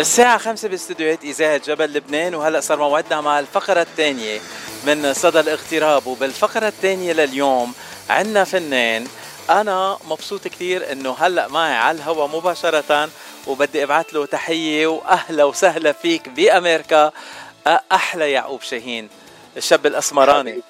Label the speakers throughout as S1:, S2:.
S1: الساعة خمسة باستديوهات إذاعة جبل لبنان وهلأ صار موعدنا مع الفقرة الثانية من صدى الاغتراب. وبالفقرة الثانية لليوم عنا فنان. أنا مبسوط كثير إنه هلأ معي على الهوا مباشرة وبدي أبعث له تحية وأهلا وسهلا فيك بأمريكا. أحلى يعقوب شاهين الشاب الأسمراني.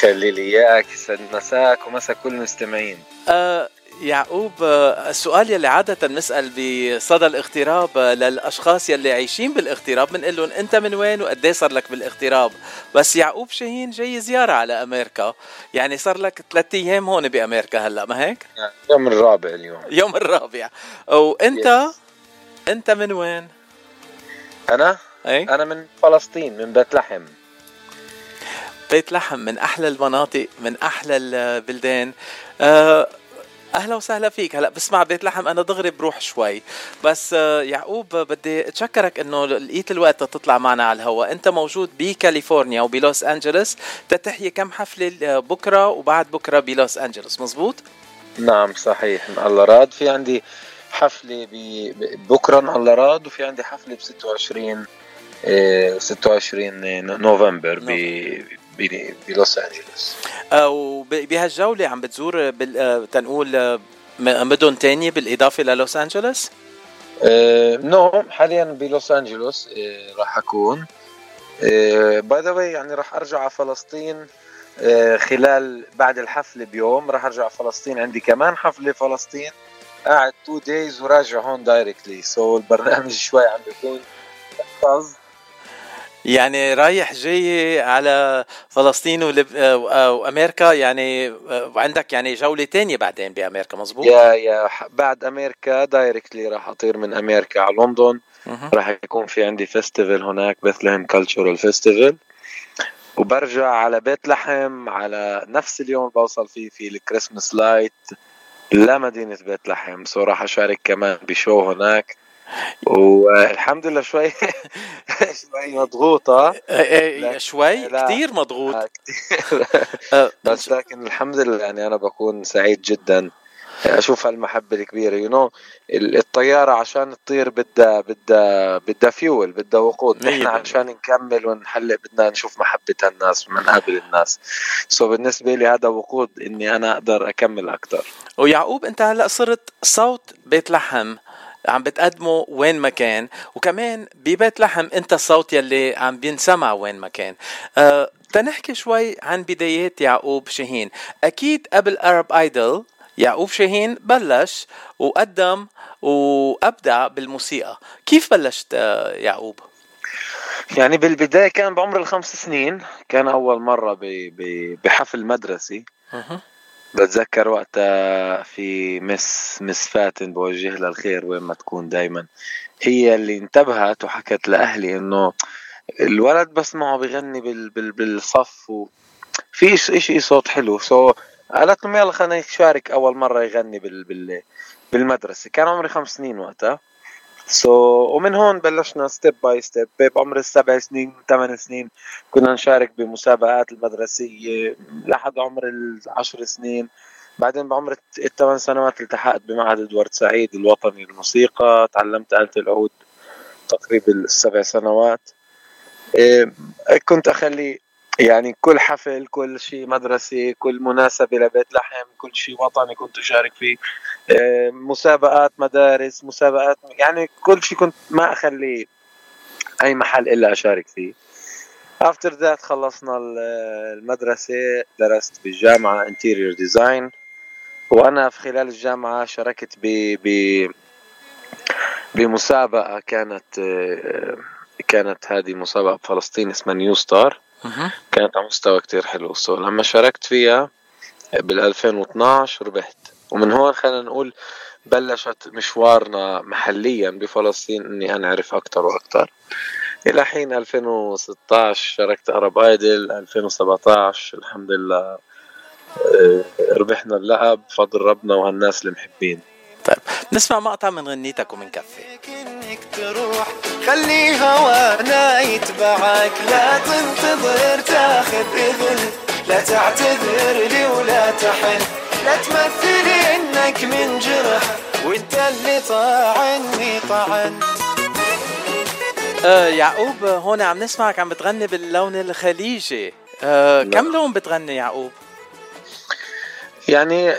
S2: خلي لي إياك يسعد مساك ومسا كل المستمعين.
S1: أه يعقوب السؤال يلي عادة نسأل بصدى الاغتراب للأشخاص يلي عايشين بالاغتراب بنقول لهم أنت من وين وقد صار لك بالاغتراب بس يعقوب شاهين جاي زيارة على أمريكا يعني صار لك ثلاثة أيام هون بأمريكا هلأ ما هيك؟
S2: يوم الرابع اليوم
S1: يوم الرابع وأنت أنت من وين؟
S2: أنا؟ أي؟ أنا من فلسطين من بيت لحم
S1: بيت لحم من أحلى المناطق من أحلى البلدان أه أهلا وسهلا فيك. هلا بسمع بيت لحم. أنا دغري بروح شوي. بس آه، يعقوب بدي أتشكرك إنه لقيت الوقت تطلع معنا على الهواء أنت موجود بكاليفورنيا وبلوس أنجلوس. تتحيي كم حفلة آه، بكرة وبعد بكرة بلوس أنجلوس. مزبوط؟
S2: نعم صحيح. من الله راد. في عندي حفلة بكرة الله راد وفي عندي حفلة ب 26 26 نوفمبر. بلوس
S1: أنجلوس. وبهالجوله عم بتزور بال... آه، تنقول آه، مدن تانية بالإضافة للوس أنجلوس؟
S2: no حاليا بلوس أنجلوس راح أكون. by the يعني راح أرجع على فلسطين خلال بعد الحفله بيوم. راح أرجع على فلسطين عندي كمان حفله فلسطين قاعد two days وراجع هون directly so so البرنامج شوي عم بيكون
S1: يعني رايح جاي على فلسطين ولب... وأمريكا يعني وعندك يعني جولة تانية بعدين بأمريكا مزبوط
S2: yeah yeah بعد أمريكا directly راح أطير من أمريكا على لندن. راح يكون في عندي festival هناك بثلهم cultural festival وبرجع على بيت لحم على نفس اليوم بوصل فيه في ال Christmas light لمدينة بيت لحم. so راح أشارك كمان ب show هناك. والحمد لله شوي شوي مضغوطة
S1: إيه، إيه، شوي؟ كثير مضغوط. آه،
S2: آه، بس لكن الحمد لله يعني أنا بكون سعيد جدا. أشوف هالمحبة الكبيرة you you know, الطيارة عشان تطير بدها بدها بدها فيول بدها وقود. نحن عشان نكمل ونحلق بدنا نشوف محبة الناس ونقابل الناس. so so بالنسبة لي هذا وقود إني أنا أقدر أكمل أكثر
S1: ويعقوب أنت هلأ صرت صوت بيت لحم. عم بتقدمه وين ما كان. وكمان ببيت لحم انت الصوت يلي عم بينسمع وين ما كان. أه تنحكي شوي عن بدايات يعقوب شاهين. أكيد قبل ارب ايدل يعقوب شاهين بلش وقدم وأبدع بالموسيقى. كيف بلشت آه، يعقوب؟
S2: يعني بالبداية كان بعمر الخمس سنين. كان أول مرة بحفل مدرسي. بتذكر وقتها في Miss Miss فاتن بوجه لها الخير وين ما تكون دايما. هي اللي انتبهت وحكت لأهلي إنه الولد بسمعه بغني بال بال بالصف وفي إشي صوت حلو. so قالت لهم يلا خلينا نشارك أول مرة يغني بال بال بالمدرسة. كان عمري خمس سنين وقتها. so so, ومن هون بلشنا step by step بعمر السبع سنين ثمان سنين. كنا نشارك بمسابقات المدرسية لحد عمر العشر سنين. بعدين بعمر الثمان سنوات التحقت بمعهد إدوارد سعيد الوطني للموسيقى. تعلمت آلة العود تقريبا السبع سنوات. إيه، كنت أخلي يعني كل حفل كل شيء مدرسي كل مناسبة لبيت لحم كل شيء وطني كنت أشارك فيه. آه، مسابقات مدارس مسابقات يعني كل شيء كنت ما أخلي أي محل إلا أشارك فيه. after that خلصنا المدرسة درست بالجامعة interior design وأنا في خلال الجامعة شاركت ب ب بمسابقة كانت آه، كانت هذه مسابقة بفلسطين اسمها نيو ستار كانت على مستوى كتير حلو. so لما شاركت فيها بال 2012 ربحت. ومن هون خلينا نقول بلشت مشوارنا محليا بفلسطين إني انعرف أكثر وأكثر إلى حين 2016 شاركت أرب آيدل 2017 الحمد لله آه، ربحنا اللقب بفضل ربنا وهالناس المحبين.
S1: طيب نسمع مقطع من غنيتك ومن كفي
S3: انك تروح. خلي هوانا يتبعك. لا تنتظر تاخذ إذن. لا تعتذر لي ولا تحن. لا تمثلي إنك من جرح. وإنت اللي طاعني طعن.
S1: آه يعقوب هون عم نسمعك عم بتغني باللون الخليجي. آه. كم لون بتغني يعقوب؟
S2: يعني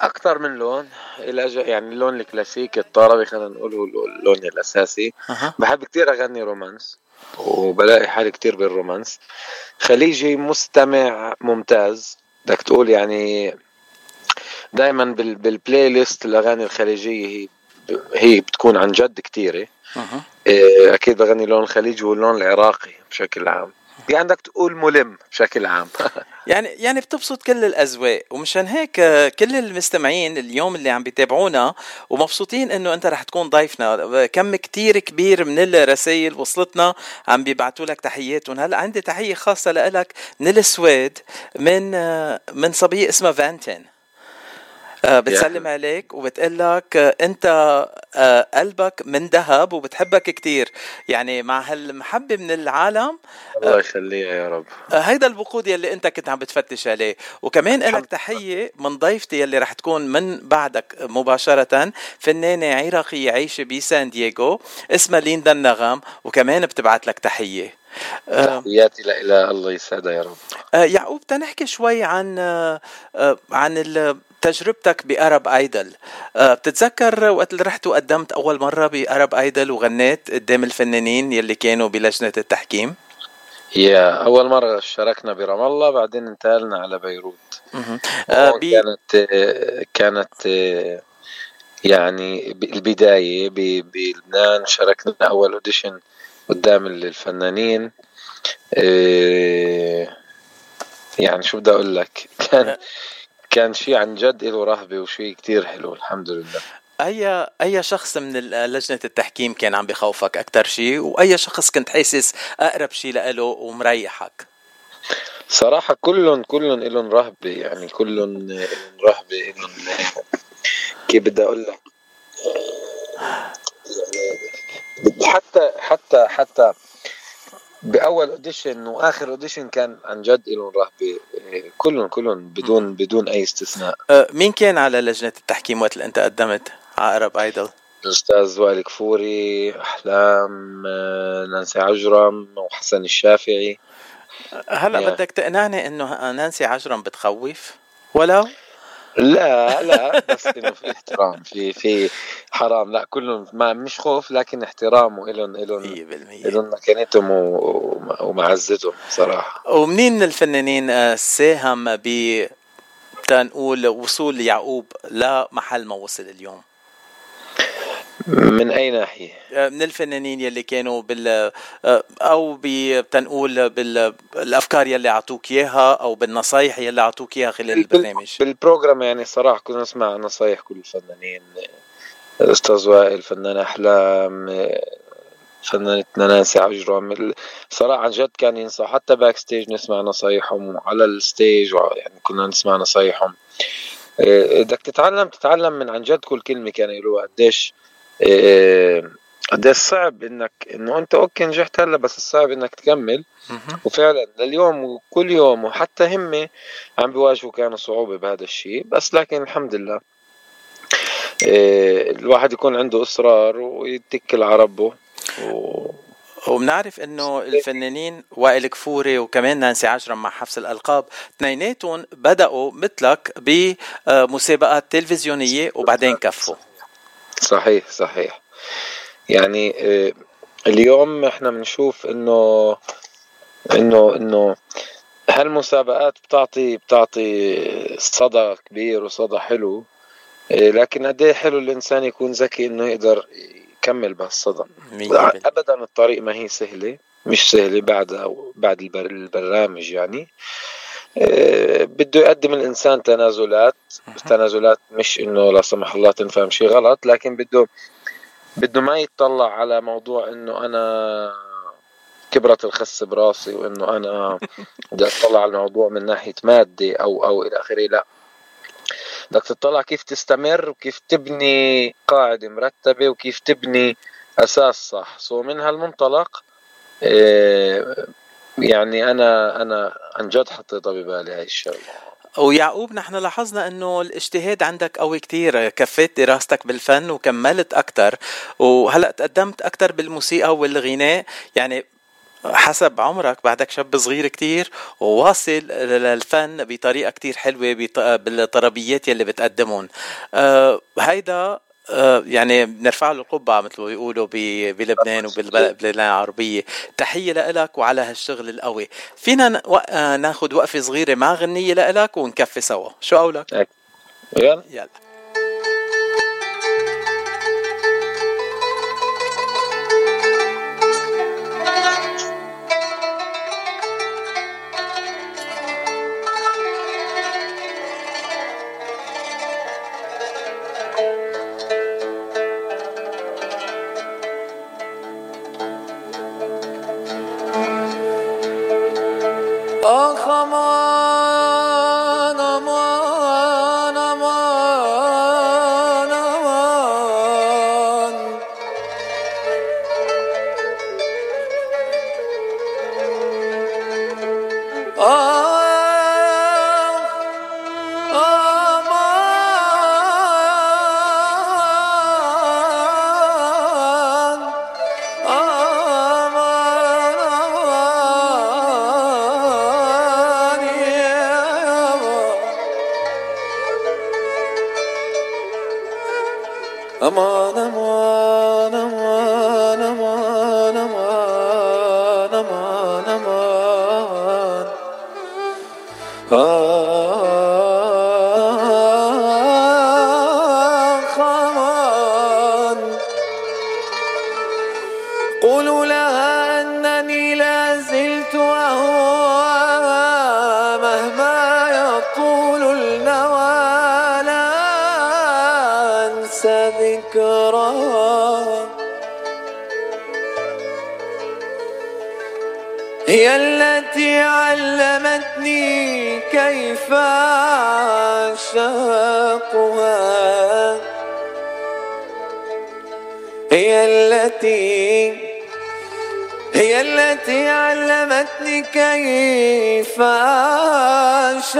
S2: أكثر من لون. إلى يعني اللون الكلاسيكي الطربي خلينا نقول هو اللون الأساسي.
S1: أها.
S2: بحب كتير أغني رومانس وبلاقي حالي كتير بالرومانس. خليجي مستمع ممتاز. بدك تقول يعني دائما بال بالبلاي ليست الأغاني الخليجية هي هي بتكون عن جد كتيرة.
S1: أها.
S2: إيه، أكيد بغني اللون الخليجي واللون العراقي بشكل عام. يعني بدك تقول ملم بشكل عام.
S1: يعني يعني بتبسط كل الأذواق. ومشان هيك كل المستمعين اليوم اللي عم بيتابعونا ومبسوطين إنه أنت رح تكون ضيفنا. كم كتير كبير من الرسائل وصلتنا عم بيبعتوا لك تحياتهم. هلأ عندي تحية خاصة لك من السويد من من صبيه اسمها فانتين. بتسلم عليك وبتقول لك آه، انت آه، قلبك من ذهب وبتحبك كتير. يعني مع هالمحبة من العالم
S2: الله يخليها يا رب.
S1: آه، هيدا الوقود يلي انت كنت عم بتفتش عليه. وكمان لك تحية من ضيفتي يلي رح تكون من بعدك مباشرة فنانة عراقية عايشة بسان دييغو اسمها ليندا النغم وكمان بتبعت لك تحية. آه،
S2: تحياتي لها الله يسعدها يا رب.
S1: آه، يعقوب تنحكي شوي عن آه، آه، عن تجربتك بأرب أيدل. آه، بتتذكر وقت اللي رحت وقدمت أول مرة بأرب أيدل وغنيت قدام الفنانين يلي كانوا بلجنة التحكيم؟
S2: يا أول مرة شاركنا برام الله بعدين انتقلنا على بيروت.
S1: آه، بي-
S2: كانت كانت يعني البداية بلبنان شاركنا أول اوديشن قدام الفنانين. إيه، يعني شو بدي أقول لك؟ كان كان شيء عن جد له رهبة وشيء كتير حلو الحمد لله.
S1: أي أي شخص من لجنة التحكيم كان عم بخوفك أكثر شيء وأي شخص كنت حاسس أقرب شيء له ومريحك؟
S2: صراحة كلهم كلهم إلهم رهبة يعني كلهم إلهم رهبة إلهم كيف بدي أقول لك؟ حتى حتى حتى بأول audition وآخر أوديشن كان عن جد إلهم رهبة كلهم كلهم بدون بدون أي استثناء.
S1: آه، مين كان على لجنة التحكيم وقت اللي أنت قدمت؟ على Arab Idol.
S2: الأستاذ وائل كفوري أحلام آه، نانسي عجرم وحسن الشافعي.
S1: هلا. بدك تقنعني إنه نانسي عجرم بتخوف؟ ولو
S2: لا لا بس انه في احترام في في حرام. لا كلهم ما مش خوف لكن احترام وإلهم إلهم
S1: 100%
S2: إلهم مكانتهم ومعزتهم صراحة.
S1: ومنين من الفنانين آه، ساهم ب تنقول وصول يعقوب لمحل ما وصل اليوم؟
S2: من أي ناحية؟
S1: آه، من الفنانين يلي كانوا بال آه، أو ب- تنقول بالأفكار يلي أعطوك إياها أو بالنصايح يلي أعطوك إياها خلال البرنامج.
S2: بال program يعني صراحة كنا نسمع نصايح كل الفنانين الأستاذ وائل فنان أحلام فنانتنا نانسي عجرم صراحة عن جد كان ينصح. حتى backstage نسمع نصايحهم وعلى ال stage يعني كنا نسمع نصايحهم. إيه، بدك تتعلم تتعلم من عن جد كل كلمة كانوا يقولوها. قديش إيه، قديش صعب إنك إنه أنت أوكي نجحت هلأ بس الصعب إنك تكمل. وفعلا لليوم وكل يوم وحتى هم عم بيواجهوا كانوا صعوبة بهذا الشيء بس لكن الحمد لله. إيه، الواحد يكون عنده إصرار ويتكل على ربه. و...
S1: وبنعرف إنه الفنانين وائل كفوري وكمان نانسي عجرم مع حفظ الألقاب اثنيناتهم بدأوا مثلك بمسابقات تلفزيونية وبعدين كفوا.
S2: صحيح صحيح. يعني آه، اليوم إحنا بنشوف إنه إنه إنه هالمسابقات بتعطي بتعطي صدى كبير وصدى حلو؟ آه، لكن قد إيه حلو الإنسان يكون ذكي إنه يقدر يكمل بهالصدى؟ ابدا الطريق ما هي سهلة مش سهلة بعد بعد البر البرنامج يعني. بده يقدم الإنسان تنازلات. تنازلات مش إنه لا سمح الله تنفهم شيء غلط لكن بده بده ما يتطلع على موضوع إنه أنا كبرت الخس براسي وإنه أنا بدي أطلع على الموضوع من ناحية مادي أو أو إلى آخره لا. بدك تطلع كيف تستمر وكيف تبني قاعدة مرتبة وكيف تبني أساس صح. سو من هالمنطلق إيه، يعني أنا أنا عن جد حطيتها ببالي هاي الشغلة.
S1: ويعقوب نحن لاحظنا إنه الاجتهاد عندك قوي كتير كفيت دراستك بالفن وكملت أكثر وهلأ تقدمت أكثر بالموسيقى والغناء. يعني حسب عمرك بعدك شاب صغير كتير وواصل للفن بطريقة كتير حلوة بالطربيات يلي بتقدمهم. أه هيدا يعني بنرفع له القبعة مثل ما بيقولوا بلبنان وبالبلاد العربية. تحية لك وعلى هالشغل القوي. فينا آه، ناخد وقفة صغيرة مع غنية لك ونكفي سوا. شو قولك؟
S2: يلا.
S1: يلا.
S3: علمتني كيف أعشاقها هي التي هي التي علمتني كيف أعشاقها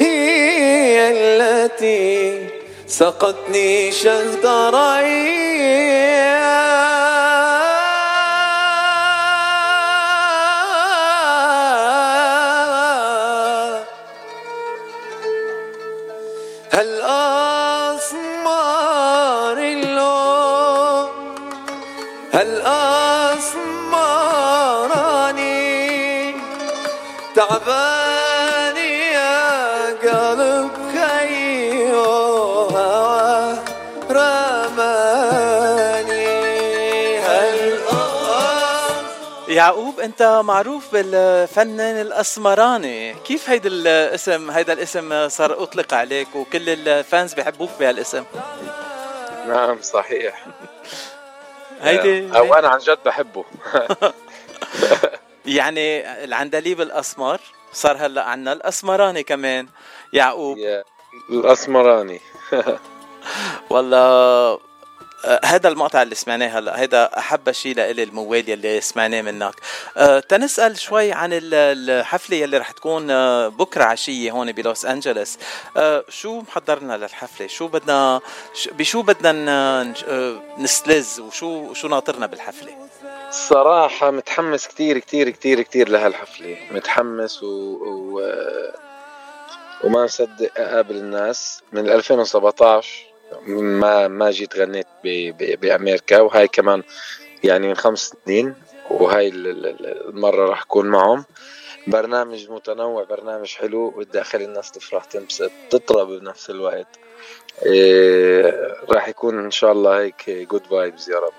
S3: هي التي سقتني شهد اللون؟ هالأسمراني تعبان
S1: يعقوب أنت معروف بالفنان الأسمراني. كيف هيدا الاسم؟ هيدا الاسم صار أطلق عليك وكل الفانز بيحبوك بهالاسم.
S2: نعم صحيح.
S1: هيدي
S2: أو أنا عن جد بحبه.
S1: يعني العندليب الأسمر صار هلأ عنا الأسمراني كمان. يعقوب.
S2: الأسمراني.
S1: والله آه، هذا المقطع اللي سمعناه هلا هذا أحب شيء لإلي الموال يلي سمعناه منك. أه تنسأل شوي عن الحفلة يلي رح تكون آه، بكرة عشية هون بلوس انجلوس أه شو محضرنا للحفلة؟ شو بدنا بشو بدنا نستلز وشو شو ناطرنا بالحفلة؟
S2: الصراحه متحمس كتير كتير كتير كتير لهالحفلة. متحمس و, و... وما مصدق أقابل الناس. من 2017 ما ما جيت غنيت بأمريكا وهاي كمان يعني من خمس سنين وهاي المرة راح أكون معهم. برنامج متنوع برنامج حلو أخلي الناس تفرح تنبسط تطرب بنفس الوقت. إيه راح يكون إن شاء الله هيك good vibes يا رب.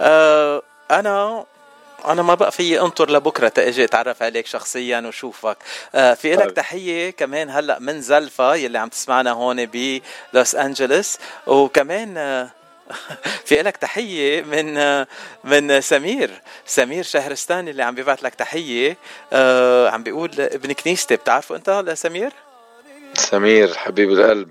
S1: أه أنا أنا ما بقى في أنطر لبكرة تأجي أتعرف عليك شخصيا وشوفك آه في لك طيب. تحية كمان هلأ من زلفا يلي عم تسمعنا هون بلوس أنجلوس وكمان آه في لك تحية من آه، من سمير سمير شهرستاني اللي عم بيبعت لك تحية آه عم بيقول ابن كنيستي بتعرفه أنت لسمير؟
S2: سمير حبيب القلب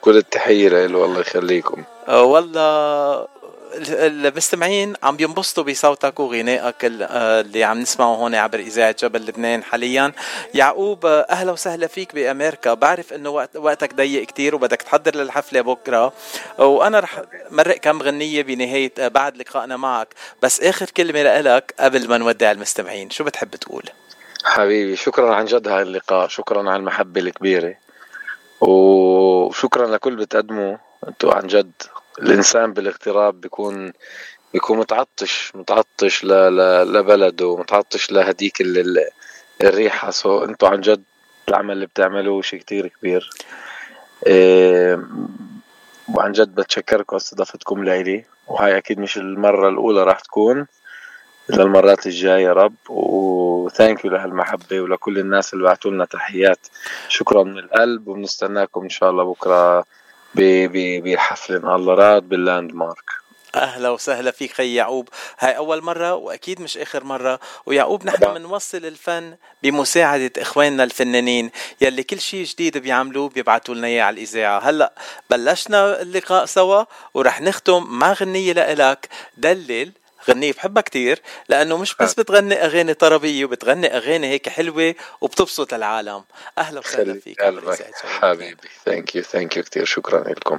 S2: كل التحية له الله يخليكم
S1: آه والله المستمعين عم بينبسطوا بصوتك وغنائك اللي عم نسمعه هون عبر إذاعة جبل لبنان حاليا. يعقوب أهلا وسهلا فيك بأمريكا. بعرف إنه وقت وقتك ضيق كتير وبدك تحضر للحفلة بكرة. وأنا رح مرق كم غنية بنهاية بعد لقائنا معك. بس آخر كلمة لك قبل ما نودع المستمعين. شو بتحب تقول؟
S2: حبيبي شكرا عن جد هاي اللقاء شكرا على المحبة الكبيرة. وشكرا لكل بتقدموا. أنتوا عن جد الإنسان بالاغتراب بيكون بيكون متعطش متعطش. لبلده متعطش لهديك ال... الريحة. سو أنتوا عن جد العمل اللي بتعملوه شيء كتير كبير. إيه... وعن جد بتشكركم استضافتكم لإلي. وهاي أكيد مش المرة الأولى راح تكون للمرات الجاية يا رب. و thank you لهالمحبة ولكل الناس اللي بعتوا لنا تحيات. شكرا من القلب وبنستناكم إن شاء الله بكرة. الله راد بال Landmark
S1: أهلا وسهلا فيك خي يعقوب. هاي أول مرة وأكيد مش آخر مرة. ويعقوب نحن بنوصل الفن بمساعدة إخواننا الفنانين يلي كل شيء جديد بيعملوه بيبعتوا لنا إياه على الإذاعة. هلأ بلشنا اللقاء سوا ورح نختم مع غنية لإلك دلل غنية بحبها كتير لأنه مش بس بتغني أغاني طربية وبتغني أغاني هيك حلوة وبتبسط العالم أهلا وسهلا فيك
S2: حبيبي. thank you thank you كتير. شكرا لكم.